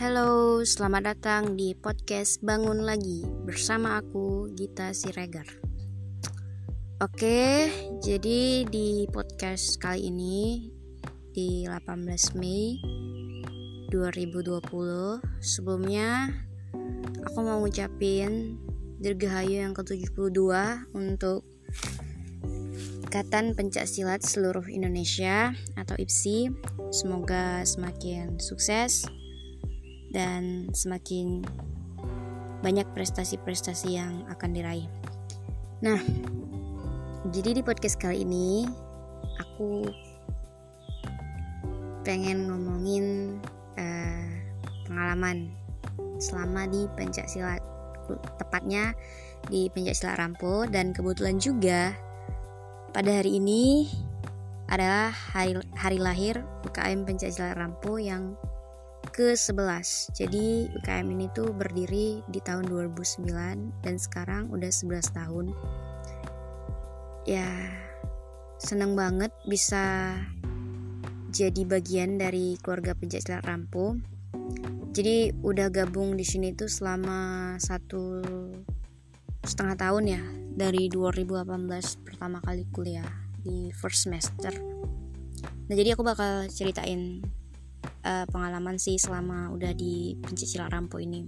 Halo, selamat datang di podcast Bangun Lagi bersama aku Gita Siregar. Oke, jadi di podcast kali ini di 18 Mei 2020 sebelumnya aku mau ngucapin Dirgahayu yang ke-72 untuk Ikatan Pencak Silat Seluruh Indonesia atau IPSI. Semoga semakin sukses dan semakin banyak prestasi-prestasi yang akan diraih. Nah, jadi di podcast kali ini aku pengen ngomongin uh, pengalaman selama di pencak silat, tepatnya di pencak silat Rampo dan kebetulan juga pada hari ini adalah hari, hari lahir UKM Pencaksilat Rampo yang ke-11. Jadi UKM ini tuh berdiri di tahun 2009 dan sekarang udah 11 tahun. Ya, seneng banget bisa jadi bagian dari keluarga Pencaksilat Rampo. Jadi udah gabung di sini tuh selama satu setengah tahun ya dari 2018 pertama kali kuliah di first semester nah jadi aku bakal ceritain uh, pengalaman sih selama udah di pencicilan rampo ini.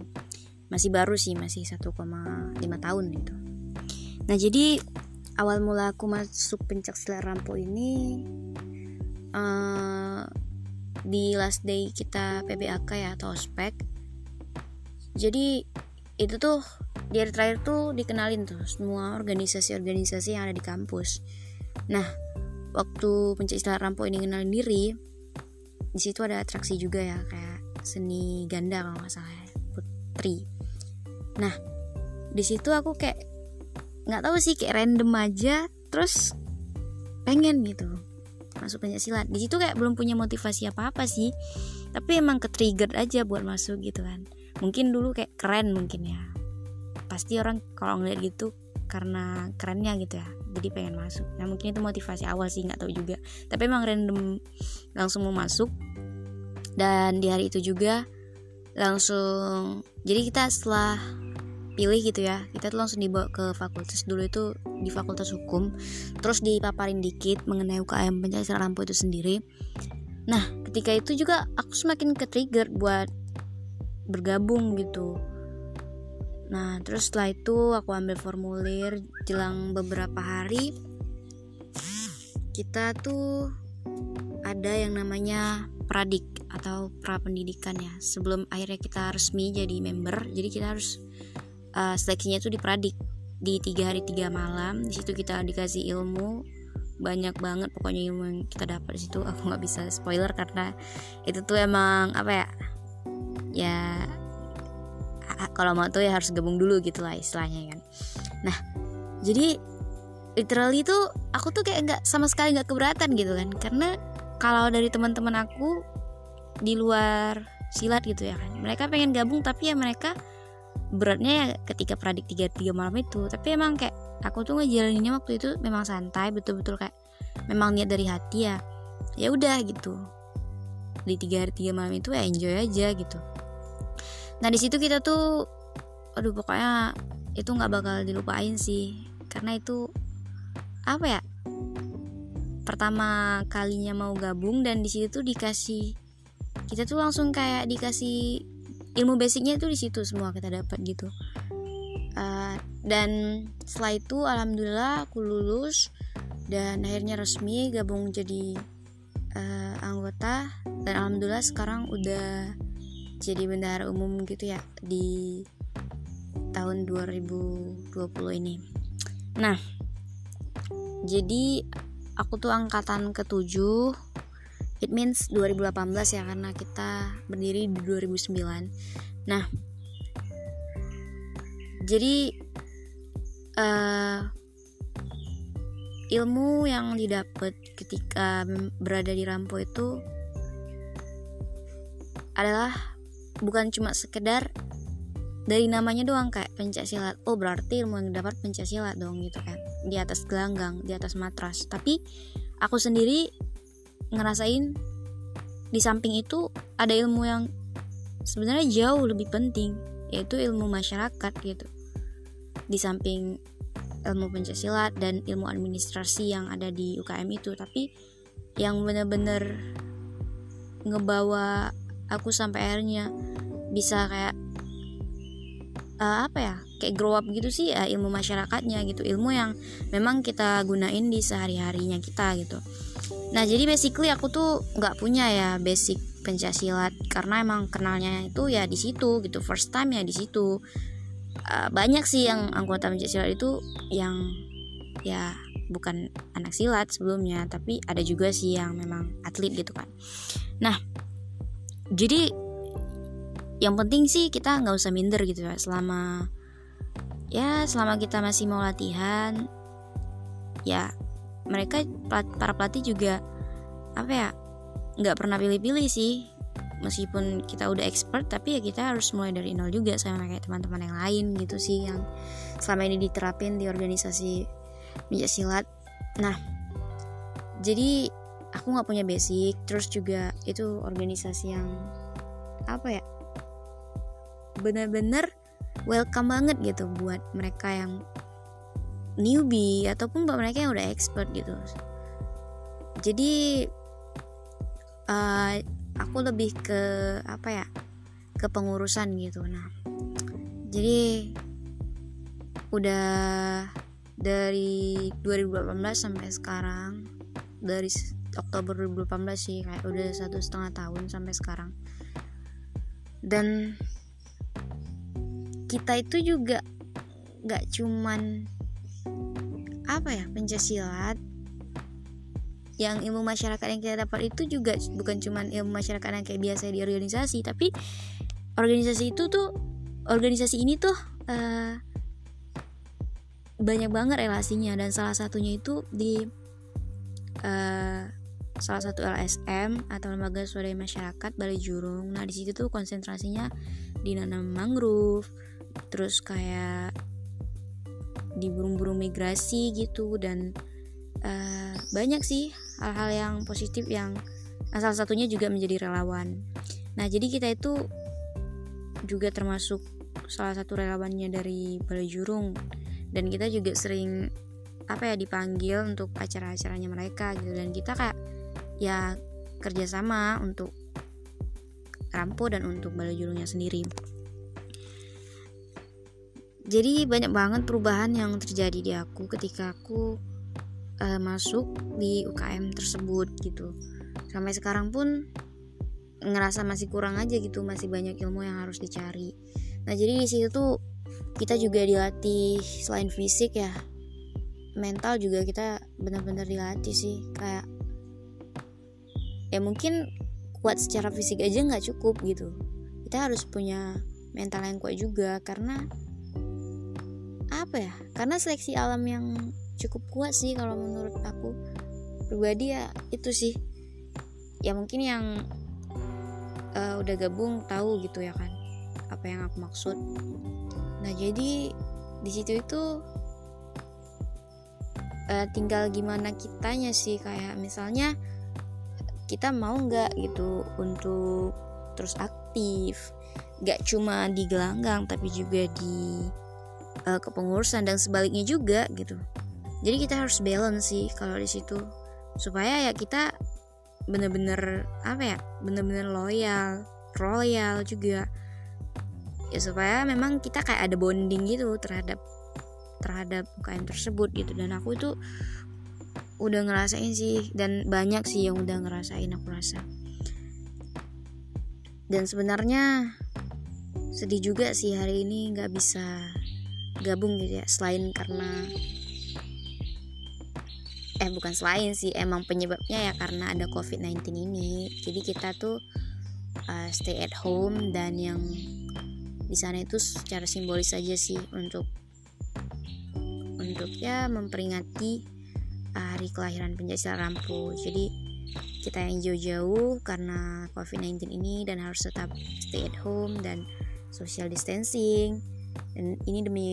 Masih baru sih masih 1,5 tahun gitu. Nah jadi awal mula aku masuk pencak silat rampo ini uh, di last day kita PBAK ya atau ospek. Jadi itu tuh di hari terakhir tuh dikenalin tuh semua organisasi-organisasi yang ada di kampus. Nah waktu pencipta rampo ini kenalin diri di situ ada atraksi juga ya kayak seni ganda kalau nggak salah ya, putri. Nah di situ aku kayak nggak tahu sih kayak random aja terus pengen gitu masuk pencak silat di situ kayak belum punya motivasi apa apa sih tapi emang ke trigger aja buat masuk gitu kan. Mungkin dulu kayak keren mungkin ya. Pasti orang kalau ngeliat gitu karena kerennya gitu ya jadi pengen masuk. Nah mungkin itu motivasi awal sih nggak tahu juga. Tapi emang random langsung mau masuk. Dan di hari itu juga langsung jadi kita setelah pilih gitu ya kita tuh langsung dibawa ke fakultas. Dulu itu di fakultas hukum. Terus dipaparin dikit mengenai UKM pencarian lampu itu sendiri. Nah ketika itu juga aku semakin ke trigger buat bergabung gitu Nah, terus setelah itu aku ambil formulir jelang beberapa hari kita tuh ada yang namanya pradik atau pra pendidikan ya. Sebelum akhirnya kita resmi jadi member, jadi kita harus uh, seleksinya tuh di pradik di tiga hari tiga malam. Di situ kita dikasih ilmu banyak banget pokoknya ilmu yang kita dapat di situ. Aku nggak bisa spoiler karena itu tuh emang apa ya? Ya kalau mau tuh ya harus gabung dulu gitu lah istilahnya kan. Nah jadi literally tuh aku tuh kayak nggak sama sekali nggak keberatan gitu kan. Karena kalau dari teman-teman aku di luar silat gitu ya kan. Mereka pengen gabung tapi ya mereka beratnya ya ketika pradik tiga tiga malam itu. Tapi emang kayak aku tuh ngejalaninnya waktu itu memang santai betul-betul kayak memang niat dari hati ya ya udah gitu. Di tiga hari tiga malam itu ya enjoy aja gitu nah di situ kita tuh aduh pokoknya itu nggak bakal dilupain sih. Karena itu apa ya pertama kalinya mau gabung dan di situ tuh dikasih kita tuh langsung kayak dikasih ilmu basicnya tuh di situ semua kita dapat gitu. Uh, dan setelah itu alhamdulillah aku lulus dan akhirnya resmi gabung jadi uh, anggota. Dan alhamdulillah sekarang udah jadi bendahara umum gitu ya di tahun 2020 ini. Nah jadi aku tuh angkatan ketujuh it means 2018 ya karena kita berdiri di 2009 nah jadi uh, ilmu yang didapat ketika berada di Rampo itu adalah bukan cuma sekedar dari namanya doang kayak pencak silat oh berarti ilmu yang dapat pencak silat dong gitu kan. Di atas gelanggang di atas matras. Tapi aku sendiri ngerasain di samping itu ada ilmu yang sebenarnya jauh lebih penting yaitu ilmu masyarakat gitu. Di samping ilmu pencaksilat dan ilmu administrasi yang ada di UKM itu. Tapi yang bener-bener ngebawa aku sampai akhirnya bisa kayak uh, apa ya kayak grow up gitu sih uh, ilmu masyarakatnya gitu. Ilmu yang memang kita gunain di sehari harinya kita gitu. Nah jadi basically aku tuh nggak punya ya basic pencaksilat karena emang kenalnya itu ya di situ gitu. First time ya di situ. Uh, banyak sih yang anggota pencaksilat itu yang ya bukan anak silat sebelumnya tapi ada juga sih yang memang atlet gitu kan. Nah jadi yang penting sih kita nggak usah minder gitu ya. Selama ya selama kita masih mau latihan ya mereka para pelatih juga apa ya nggak pernah pilih-pilih sih. Meskipun kita udah expert tapi ya kita harus mulai dari nol juga sama kayak teman-teman yang lain gitu sih yang selama ini diterapin di organisasi minyak silat nah jadi aku nggak punya basic terus juga itu organisasi yang apa ya bener-bener welcome banget gitu buat mereka yang newbie ataupun buat mereka yang udah expert gitu. Jadi uh, aku lebih ke apa ya ke pengurusan gitu. Nah jadi udah dari 2018 sampai sekarang dari Oktober 2018 sih kayak udah satu setengah tahun sampai sekarang. Dan kita itu juga nggak cuman apa ya pencaksilat yang ilmu masyarakat yang kita dapat itu juga bukan cuman ilmu masyarakat yang kayak biasa di organisasi tapi organisasi itu tuh organisasi ini tuh uh, banyak banget relasinya. Dan salah satunya itu di uh, salah satu LSM atau lembaga swadaya masyarakat Balai Jurung. Nah di situ tuh konsentrasinya di nanam mangrove, terus kayak di burung-burung migrasi gitu dan uh, banyak sih hal-hal yang positif yang nah, salah satunya juga menjadi relawan nah jadi kita itu juga termasuk salah satu relawannya dari Balai Jurung dan kita juga sering apa ya dipanggil untuk acara-acaranya mereka gitu dan kita kayak ya kerjasama untuk Rampo dan untuk Balai Jurungnya sendiri. Jadi banyak banget perubahan yang terjadi di aku ketika aku uh, masuk di UKM tersebut gitu. Sampai sekarang pun ngerasa masih kurang aja gitu masih banyak ilmu yang harus dicari. Nah jadi di situ tuh kita juga dilatih selain fisik ya mental juga kita benar-benar dilatih sih. Kayak ya mungkin kuat secara fisik aja nggak cukup gitu. Kita harus punya mental yang kuat juga karena apa ya karena seleksi alam yang cukup kuat sih kalau menurut aku pribadi ya itu sih. Ya mungkin yang uh, udah gabung tahu gitu ya kan apa yang aku maksud. Nah jadi di situ itu uh, tinggal gimana kitanya sih kayak misalnya kita mau nggak gitu untuk terus aktif? Nggak cuma di gelanggang tapi juga di uh, kepengurusan dan sebaliknya juga gitu. Jadi kita harus balance sih kalau di situ. Supaya ya kita bener-bener apa ya bener-bener loyal royal juga. Ya supaya memang kita kayak ada bonding gitu terhadap terhadap UKM tersebut gitu. Dan aku itu udah ngerasain sih dan banyak sih yang udah ngerasain aku rasa. Dan sebenarnya sedih juga sih hari ini nggak bisa gabung gitu ya selain karena eh bukan selain sih emang penyebabnya ya karena ada covid-19 ini. Jadi kita tuh uh, stay at home dan yang di sana itu secara simbolis saja sih untuk untuk ya memperingati hari kelahiran penjajah Rampu jadi kita yang jauh-jauh karena covid-19 ini dan harus tetap stay at home dan social distancing. Dan ini demi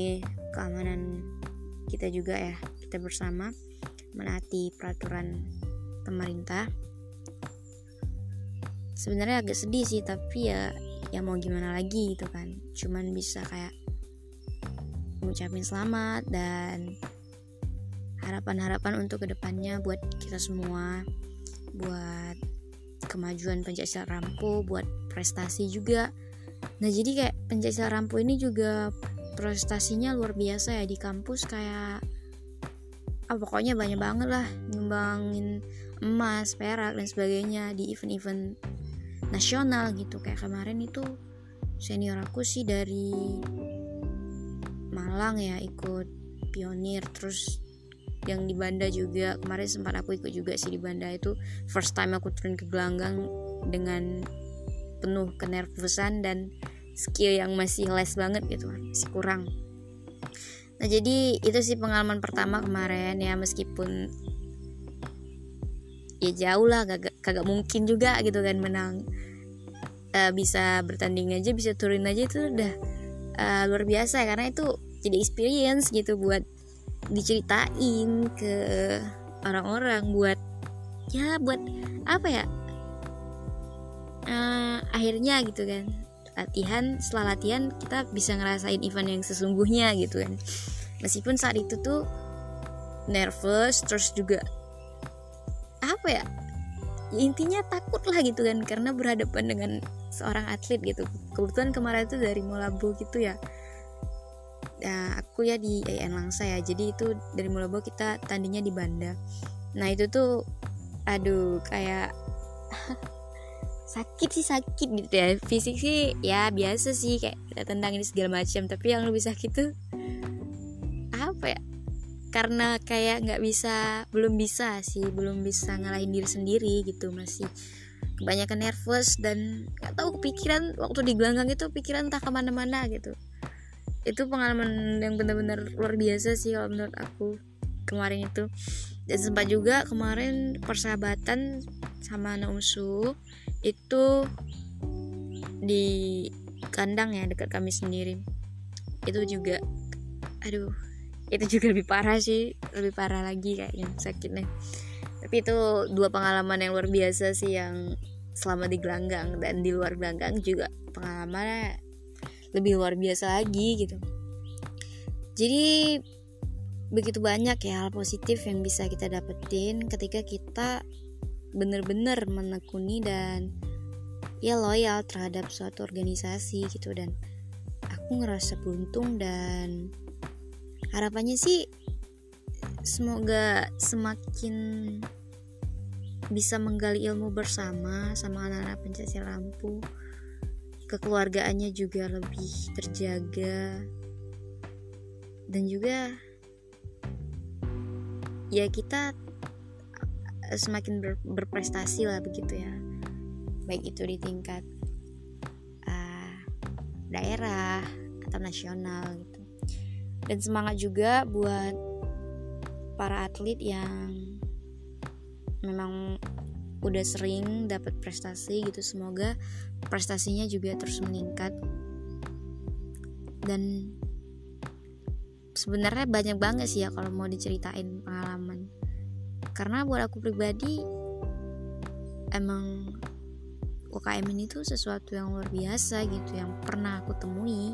keamanan kita juga ya kita bersama menaati peraturan pemerintah. Sebenarnya agak sedih sih tapi ya ya mau gimana lagi gitu kan. Cuman bisa kayak ngucapin selamat dan harapan-harapan untuk ke depannya buat kita semua buat kemajuan pencak rampu buat prestasi juga. Nah jadi kayak pencak rampu ini juga prestasinya luar biasa ya di kampus kayak ah pokoknya banyak banget lah nyumbangin emas perak dan sebagainya di event-event nasional gitu. Kayak kemarin itu senior aku sih dari Malang ya ikut pionir. Terus yang di Banda juga. Kemarin sempat aku ikut juga sih di Banda. Itu first time aku turun ke gelanggang dengan penuh kenervusan dan skill yang masih les banget gitu masih kurang. Nah jadi itu sih pengalaman pertama kemarin. Ya meskipun ya jauh lah kagak, kagak mungkin juga gitu kan menang. Uh, bisa bertanding aja bisa turun aja itu udah uh, luar biasa. Karena itu jadi experience gitu buat diceritain ke orang-orang buat ya buat apa ya? Uh, akhirnya gitu kan latihan setelah latihan kita bisa ngerasain event yang sesungguhnya gitu kan. Meskipun saat itu tuh nervous terus juga apa ya? ya intinya takut lah gitu kan karena berhadapan dengan seorang atlet gitu. Kebetulan kemarin itu dari Molabo gitu ya nah aku ya di AN Langsa ya. Jadi itu dari Molabo kita tandingnya di Banda. Nah itu tuh aduh kayak sakit sih sakit gitu ya. Fisik sih ya biasa sih kayak kita tendang ini segala macam. Tapi yang lebih sakit tuh apa ya? Karena kayak nggak bisa belum bisa sih belum bisa ngalahin diri sendiri gitu masih kebanyakan nervous dan nggak tahu kepikiran waktu di gelanggang itu pikiran entah ke mana-mana gitu itu pengalaman yang benar-benar luar biasa sih kalau menurut aku kemarin itu. Dan sempat juga kemarin persahabatan sama anak usu itu di kandang ya dekat kami sendiri. Itu juga aduh itu juga lebih parah sih lebih parah lagi kayaknya sakitnya. Tapi itu dua pengalaman yang luar biasa sih yang selama di gelanggang dan di luar gelanggang juga pengalamannya lebih luar biasa lagi gitu. Jadi begitu banyak ya hal positif yang bisa kita dapetin ketika kita bener-bener menekuni dan ya loyal terhadap suatu organisasi gitu. Dan aku ngerasa beruntung dan harapannya sih semoga semakin bisa menggali ilmu bersama sama anak-anak pencari lampu kekeluargaannya juga lebih terjaga. Dan juga ya kita semakin ber, berprestasi lah begitu ya. Baik itu di tingkat uh, daerah atau nasional gitu. Dan semangat juga buat para atlet yang memang udah sering dapat prestasi gitu semoga prestasinya juga terus meningkat. Dan sebenarnya banyak banget sih ya kalau mau diceritain pengalaman. Karena buat aku pribadi emang UKM ini tuh sesuatu yang luar biasa gitu yang pernah aku temui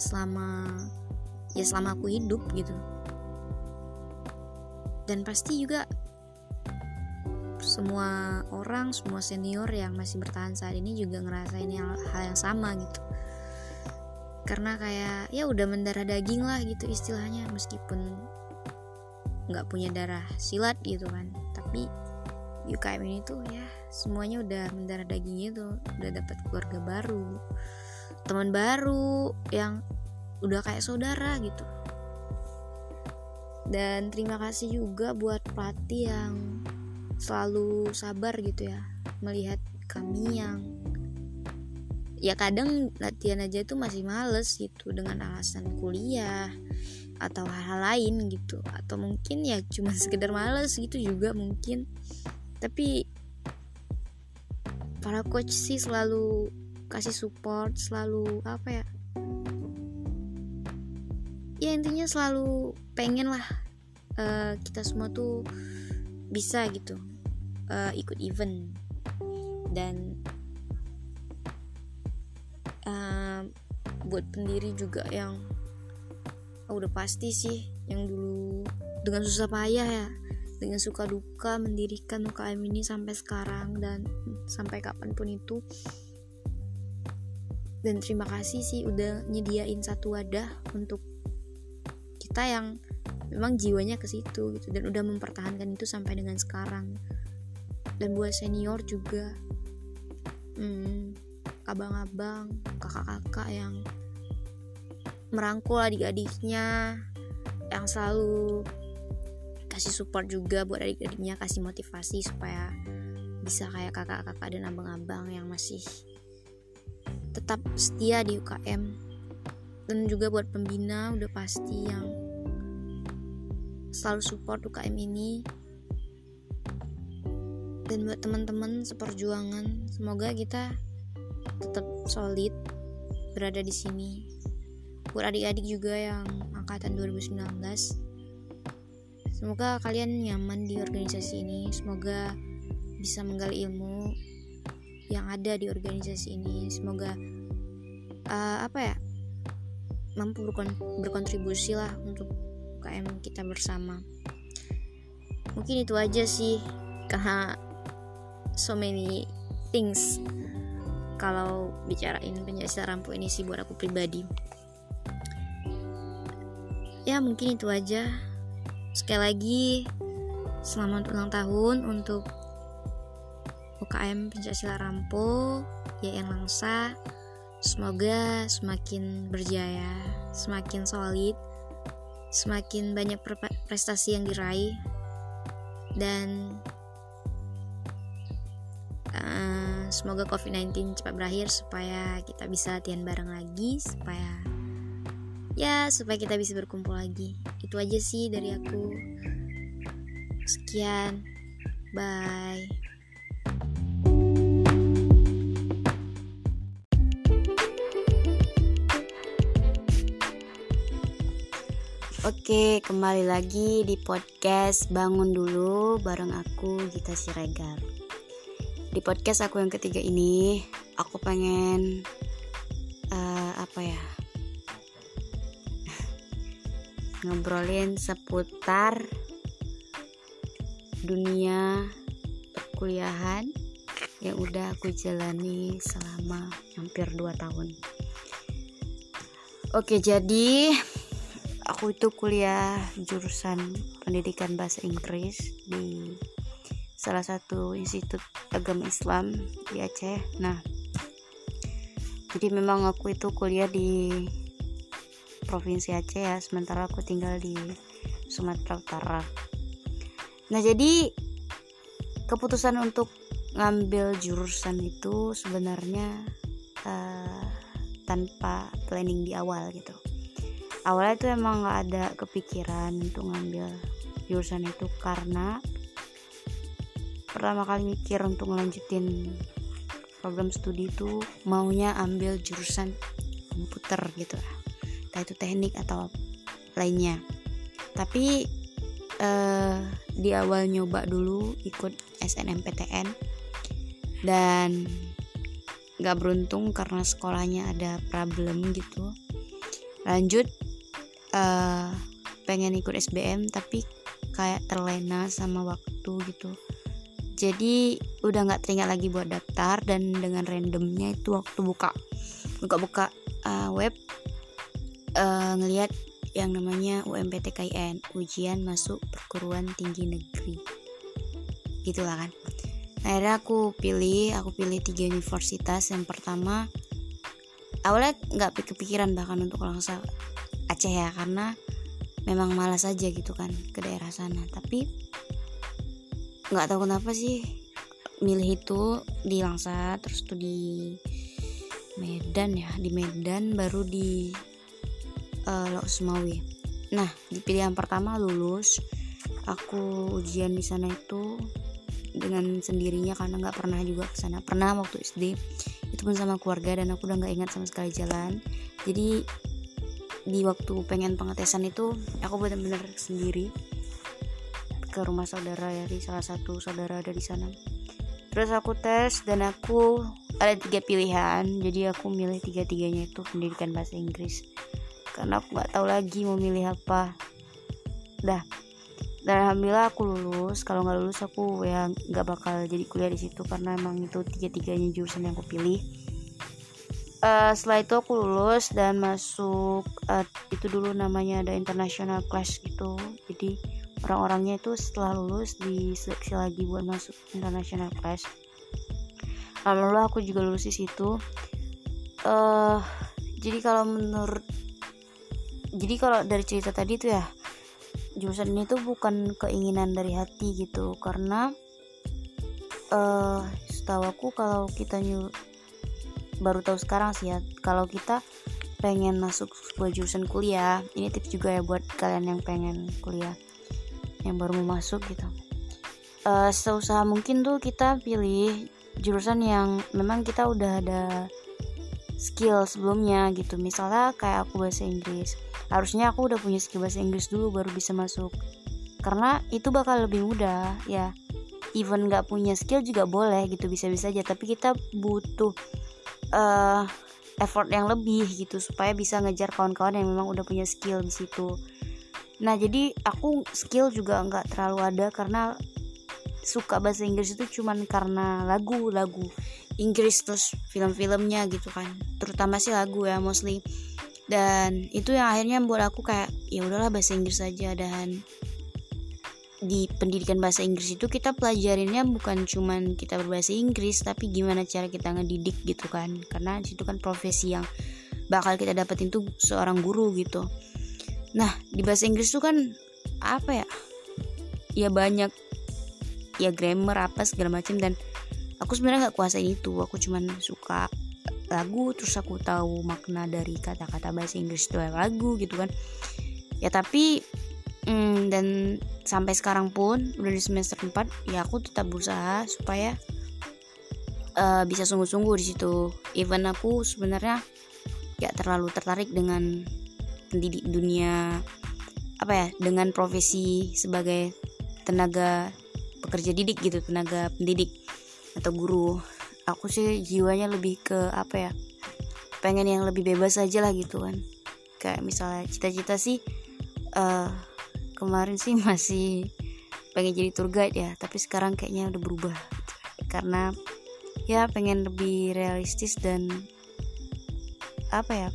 selama ya selama aku hidup gitu. Dan pasti juga semua orang semua senior yang masih bertahan saat ini juga ngerasain hal, hal yang sama gitu. Karena kayak ya udah mendarah daging lah gitu istilahnya meskipun nggak punya darah silat gitu kan. Tapi UKM ini tuh ya semuanya udah mendarah dagingnya tuh udah dapat keluarga baru teman baru yang udah kayak saudara gitu. Dan terima kasih juga buat pelatih yang selalu sabar gitu ya melihat kami yang ya kadang latihan aja tuh masih males gitu dengan alasan kuliah atau hal-hal lain gitu. Atau mungkin ya cuma sekedar males gitu juga mungkin. Tapi para coach sih selalu kasih support selalu apa ya ya intinya selalu pengen lah uh, kita semua tuh bisa gitu uh, ikut event. Dan uh, buat pendiri juga yang oh, udah pasti sih yang dulu dengan susah payah ya. Dengan suka duka mendirikan UKM ini sampai sekarang dan sampai kapan pun itu. Dan terima kasih sih udah nyediain satu wadah untuk kita yang memang jiwanya ke situ gitu dan udah mempertahankan itu sampai dengan sekarang dan buat senior juga. Hmm, abang-abang kakak-kakak yang merangkul adik-adiknya yang selalu kasih support juga buat adik-adiknya kasih motivasi supaya bisa kayak kakak-kakak dan abang-abang yang masih tetap setia di UKM dan juga buat pembina udah pasti yang selalu support UKM ini dan buat teman-teman seperjuangan. Semoga kita tetap solid berada di sini. Buat adik-adik juga yang angkatan 2019 semoga kalian nyaman di organisasi ini. Semoga bisa menggali ilmu yang ada di organisasi ini. Semoga uh, apa ya mampu berkon berkontribusi lah untuk KM kita bersama. Mungkin itu aja sih karena so many things. Kalau bicarain penjelasan rampu ini sih buat aku pribadi. Ya mungkin itu aja. Sekali lagi selamat ulang tahun untuk UKM Pancasila Rampo YN Langsa. Semoga semakin berjaya semakin solid semakin banyak prestasi yang diraih dan uh, semoga COVID-19 cepat berakhir supaya kita bisa latihan bareng lagi supaya ya supaya kita bisa berkumpul lagi. Itu aja sih dari aku. Sekian. Bye. Oke, kembali lagi di podcast Bangun Dulu bareng aku Gita Siregar. Di podcast aku yang ketiga ini, aku pengen uh, apa ya? ngobrolin seputar dunia perkuliahan yang udah aku jalani selama hampir 2 tahun. Oke, jadi aku itu kuliah jurusan pendidikan bahasa Inggris di salah satu institut agama Islam di Aceh. Nah, jadi memang aku itu kuliah di provinsi Aceh ya, sementara aku tinggal di Sumatera Utara. Nah, jadi keputusan untuk ngambil jurusan itu sebenarnya uh, tanpa planning di awal gitu awalnya itu emang nggak ada kepikiran untuk ngambil jurusan itu karena pertama kali mikir untuk ngelanjutin program studi itu maunya ambil jurusan komputer gitu lah. Entah itu teknik atau lainnya. Tapi eh, di awal nyoba dulu ikut SNMPTN dan gak beruntung karena sekolahnya ada problem gitu. Lanjut uh, pengen ikut SBM tapi kayak terlena sama waktu gitu jadi udah nggak teringat lagi buat daftar dan dengan randomnya itu waktu buka buka-buka uh, web uh, ngelihat yang namanya UMPTKIN ujian masuk perguruan tinggi negeri. Gitulah kan. Akhirnya aku pilih aku pilih tiga universitas. Yang pertama awalnya nggak kepikiran bahkan untuk langsung Aceh ya karena memang malas aja gitu kan ke daerah sana. Tapi nggak tahu kenapa sih. Milih itu di Langsa terus tuh di Medan ya di Medan baru di uh, Lok Sumawi nah di pilihan pertama lulus aku ujian di sana itu dengan sendirinya karena nggak pernah juga ke sana. Pernah waktu SD itu pun sama keluarga dan aku udah nggak ingat sama sekali jalan. Jadi di waktu pengen pengetesan itu aku benar-benar sendiri ke rumah saudara di salah satu saudara ada di sana. Terus aku tes dan aku ada tiga pilihan jadi aku milih tiga tiganya itu pendidikan bahasa Inggris. Karena aku nggak tahu lagi mau milih apa. Dah. Dan alhamdulillah aku lulus. Kalau nggak lulus aku ya nggak bakal jadi kuliah di situ karena emang itu tiga tiganya jurusan yang aku pilih. Uh, setelah itu aku lulus dan masuk uh, itu dulu namanya ada international class gitu. Jadi orang-orangnya itu setelah lulus diseleksi lagi buat masuk international class alhamdulillah aku juga lulus di situ. Uh, jadi kalau menurut jadi kalau dari cerita tadi tuh ya jurusan ini tuh bukan keinginan dari hati gitu. Karena uh, setahu aku kalau kita baru tahu sekarang sih ya kalau kita pengen masuk sebuah jurusan kuliah ini tips juga ya buat kalian yang pengen kuliah yang baru mau masuk gitu. Uh, seusaha mungkin tuh kita pilih jurusan yang memang kita udah ada skill sebelumnya gitu. Misalnya kayak aku bahasa Inggris. Harusnya aku udah punya skill bahasa Inggris dulu baru bisa masuk. Karena itu bakal lebih mudah ya. Even nggak punya skill juga boleh gitu. Bisa-bisa aja. Tapi kita butuh uh, effort yang lebih gitu. Supaya bisa ngejar kawan-kawan yang memang udah punya skill di situ nah jadi aku skill juga nggak terlalu ada karena suka bahasa Inggris itu cuman karena lagu-lagu Inggris terus film-filmnya gitu kan. Terutama sih lagu ya mostly. Dan itu yang akhirnya membuat aku kayak ya udahlah bahasa Inggris saja dan di pendidikan bahasa Inggris itu kita pelajarinnya bukan cuman kita berbahasa Inggris tapi gimana cara kita ngedidik gitu kan. Karena situ kan profesi yang bakal kita dapetin tuh seorang guru gitu nah di bahasa Inggris tuh kan apa ya? Ya banyak ya grammar apa segala macam dan aku sebenarnya nggak kuasain itu. Aku cuman suka lagu terus aku tahu makna dari kata-kata bahasa Inggris itu lagu gitu kan. Ya tapi mm, dan sampai sekarang pun udah di semester 4 ya aku tetap berusaha supaya uh, bisa sungguh-sungguh di situ. Even aku sebenarnya gak terlalu tertarik dengan pendidik dunia apa ya dengan profesi sebagai tenaga pekerja didik gitu tenaga pendidik atau guru. Aku sih jiwanya lebih ke apa ya pengen yang lebih bebas aja lah gitu kan. Kayak misalnya cita-cita sih uh, kemarin sih masih pengen jadi tour guide ya tapi sekarang kayaknya udah berubah. Karena ya pengen lebih realistis dan apa ya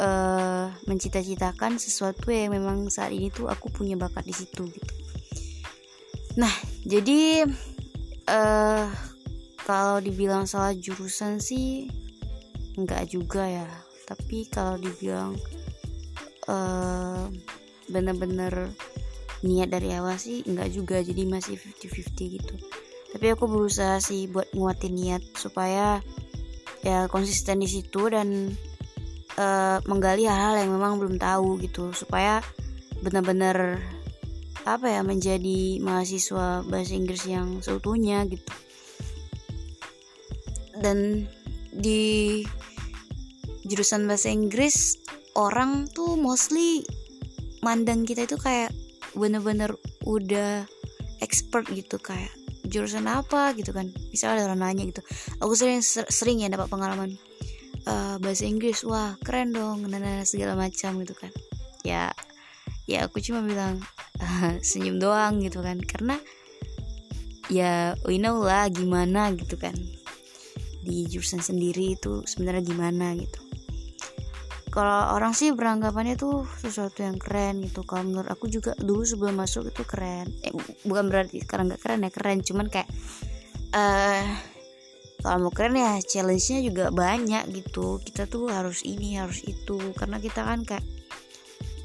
uh, mencita-citakan sesuatu yang memang saat ini tuh aku punya bakat di situ gitu. Nah jadi uh, kalau dibilang salah jurusan sih enggak juga ya. Tapi kalau dibilang uh, bener-bener niat dari awal sih enggak juga. Jadi masih 50-50 gitu. Tapi aku berusaha sih buat nguatin niat supaya ya konsisten di situ dan uh, menggali hal-hal yang memang belum tahu gitu supaya benar-benar apa ya menjadi mahasiswa bahasa Inggris yang seutuhnya gitu. Dan di jurusan bahasa Inggris orang tuh mostly mandang kita itu kayak bener-bener udah expert gitu kayak jurusan apa gitu kan. Misalnya ada orang nanya gitu aku sering sering ya dapat pengalaman uh, bahasa Inggris wah keren dong dan segala macam gitu kan. Ya ya aku cuma bilang senyum doang gitu kan. Karena ya we know lah gimana gitu kan. Di jurusan sendiri itu sebenarnya gimana gitu. Kalau orang sih beranggapannya tuh sesuatu yang keren gitu. Kalau menurut aku juga dulu sebelum masuk itu keren. Eh, bukan berarti sekarang nggak keren ya keren. Cuman kayak uh, kalau mau keren ya challenge-nya juga banyak gitu. Kita tuh harus ini harus itu. Karena kita kan kayak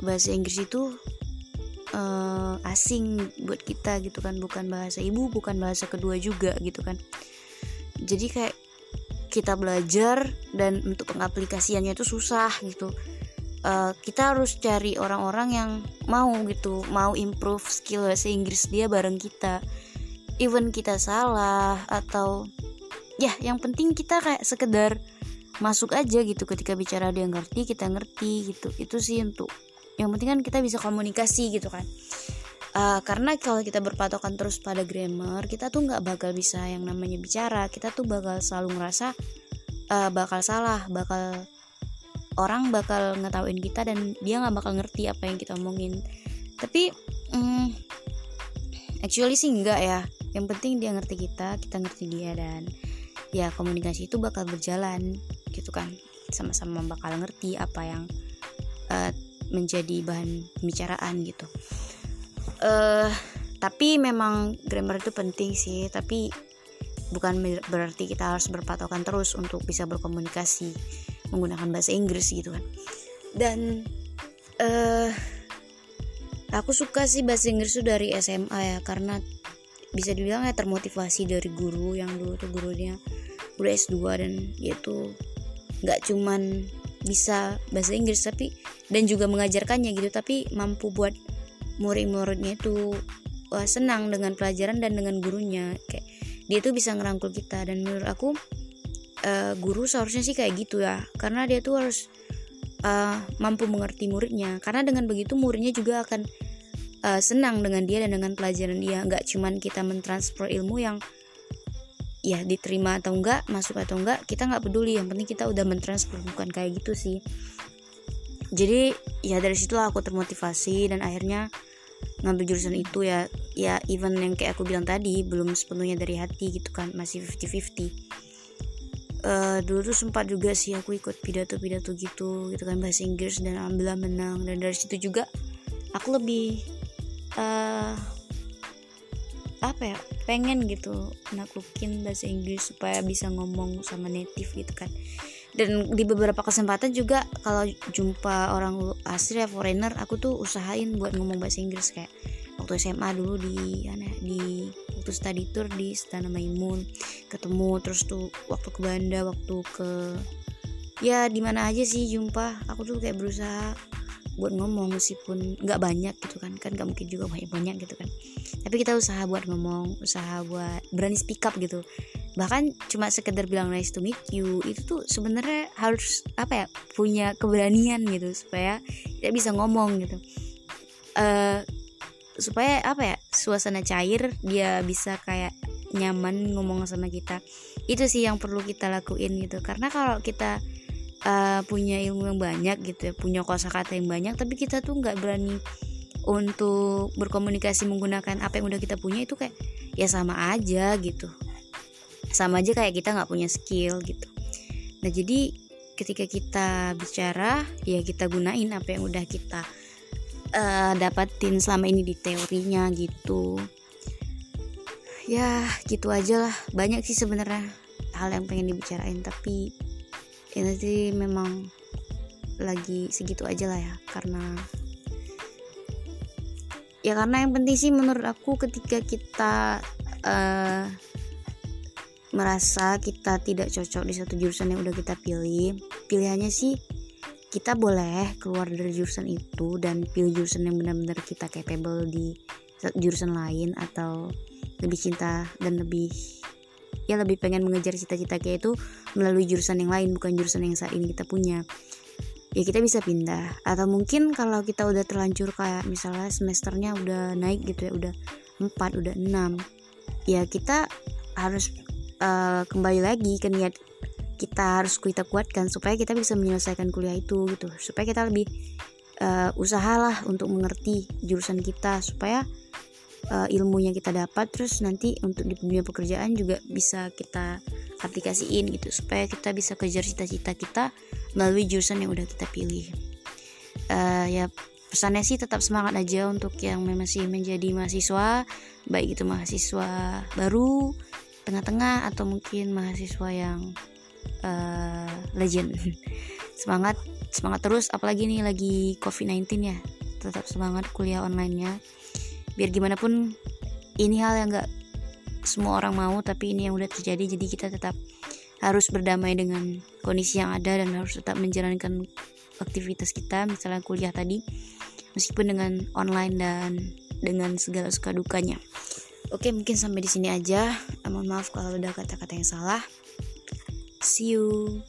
bahasa Inggris itu uh, asing buat kita gitu kan. Bukan bahasa ibu bukan bahasa kedua juga gitu kan. Jadi kayak kita belajar dan untuk pengaplikasiannya itu susah gitu. Uh, kita harus cari orang-orang yang mau gitu. Mau improve skill bahasa Inggris dia bareng kita. Even kita salah atau ya yang penting kita kayak sekedar masuk aja gitu. Ketika bicara dia ngerti kita ngerti gitu. Itu sih untuk yang penting kan kita bisa komunikasi gitu kan. Uh, karena kalau kita berpatokan terus pada grammar kita tuh nggak bakal bisa yang namanya bicara. Kita tuh bakal selalu ngerasa uh, bakal salah bakal orang bakal ngetawain kita dan dia nggak bakal ngerti apa yang kita omongin. Tapi um, actually sih enggak ya. Yang penting dia ngerti kita kita ngerti dia dan ya komunikasi itu bakal berjalan gitu kan. Sama-sama bakal ngerti apa yang uh, menjadi bahan pembicaraan gitu. Uh, tapi memang grammar itu penting sih tapi bukan berarti kita harus berpatokan terus untuk bisa berkomunikasi menggunakan bahasa Inggris gitu kan. Dan uh, aku suka sih bahasa Inggris itu dari SMA ya karena bisa dibilang ya termotivasi dari guru yang dulu tuh gurunya udah S2 dan yaitu nggak cuman bisa bahasa Inggris tapi dan juga mengajarkannya gitu tapi mampu buat murid-muridnya itu wah, senang dengan pelajaran dan dengan gurunya. Kayak dia tuh bisa ngerangkul kita dan menurut aku uh, guru seharusnya sih kayak gitu ya karena dia tuh harus uh, mampu mengerti muridnya. Karena dengan begitu muridnya juga akan uh, senang dengan dia dan dengan pelajaran dia. Nggak cuman kita mentransfer ilmu yang ya diterima atau enggak masuk atau enggak kita nggak peduli. Yang penting kita udah mentransfer bukan kayak gitu sih. Jadi ya dari situlah aku termotivasi dan akhirnya ngambil jurusan itu ya. Ya even yang kayak aku bilang tadi belum sepenuhnya dari hati gitu kan masih 50-50 uh, dulu tuh sempat juga sih aku ikut pidato-pidato gitu gitu kan bahasa Inggris dan alhamdulillah menang. Dan dari situ juga aku lebih uh, apa ya pengen gitu naklukin bahasa Inggris supaya bisa ngomong sama native gitu kan. Dan di beberapa kesempatan juga kalau jumpa orang asli ya foreigner aku tuh usahain buat ngomong bahasa Inggris. Kayak waktu SMA dulu di aneh di waktu study tour di Istana Maimun ketemu terus tuh waktu ke Banda waktu ke ya di mana aja sih jumpa. Aku tuh kayak berusaha buat ngomong meskipun nggak banyak gitu kan kan nggak mungkin juga banyak banyak gitu kan. Tapi kita usaha buat ngomong usaha buat berani speak up gitu. Bahkan cuma sekedar bilang nice to meet you itu tuh sebenarnya harus apa ya punya keberanian gitu supaya kita bisa ngomong gitu. Uh, supaya apa ya suasana cair dia bisa kayak nyaman ngomong sama kita. Itu sih yang perlu kita lakuin gitu. Karena kalau kita uh, punya ilmu yang banyak gitu ya punya kosakata yang banyak tapi kita tuh nggak berani untuk berkomunikasi menggunakan apa yang udah kita punya itu kayak ya sama aja gitu. Sama aja kayak kita nggak punya skill gitu. Nah jadi ketika kita bicara ya kita gunain apa yang udah kita uh, dapatin selama ini di teorinya gitu. Ya gitu aja lah. Banyak sih sebenarnya hal yang pengen dibicarain tapi ya nanti memang lagi segitu aja lah ya karena ya karena yang penting sih menurut aku ketika kita uh, merasa kita tidak cocok di satu jurusan yang udah kita pilih pilihannya sih kita boleh keluar dari jurusan itu dan pilih jurusan yang benar-benar kita capable di jurusan lain atau lebih cinta dan lebih ya lebih pengen mengejar cita-cita kayak itu melalui jurusan yang lain bukan jurusan yang saat ini kita punya. Ya kita bisa pindah. Atau mungkin kalau kita udah terlanjur kayak misalnya semesternya udah naik gitu ya udah 4 udah 6 ya kita harus uh, kembali lagi ke niat kita harus kita kuatkan supaya kita bisa menyelesaikan kuliah itu gitu. Supaya kita lebih uh, usahalah untuk mengerti jurusan kita supaya uh, ilmunya kita dapat terus nanti untuk di dunia pekerjaan juga bisa kita aplikasiin gitu supaya kita bisa kejar cita-cita kita melalui jurusan yang udah kita pilih. Uh, ya pesannya sih tetap semangat aja untuk yang masih menjadi mahasiswa baik itu mahasiswa baru tengah-tengah atau mungkin mahasiswa yang uh, legend. Semangat semangat terus apalagi nih lagi covid-19 ya. Tetap semangat kuliah online-nya biar gimana pun ini hal yang gak semua orang mau tapi ini yang udah terjadi. Jadi kita tetap harus berdamai dengan kondisi yang ada dan harus tetap menjalankan aktivitas kita. Misalnya kuliah tadi meskipun dengan online dan dengan segala suka dukanya. Oke mungkin sampai di sini aja. Mohon maaf kalau ada kata-kata yang salah. See you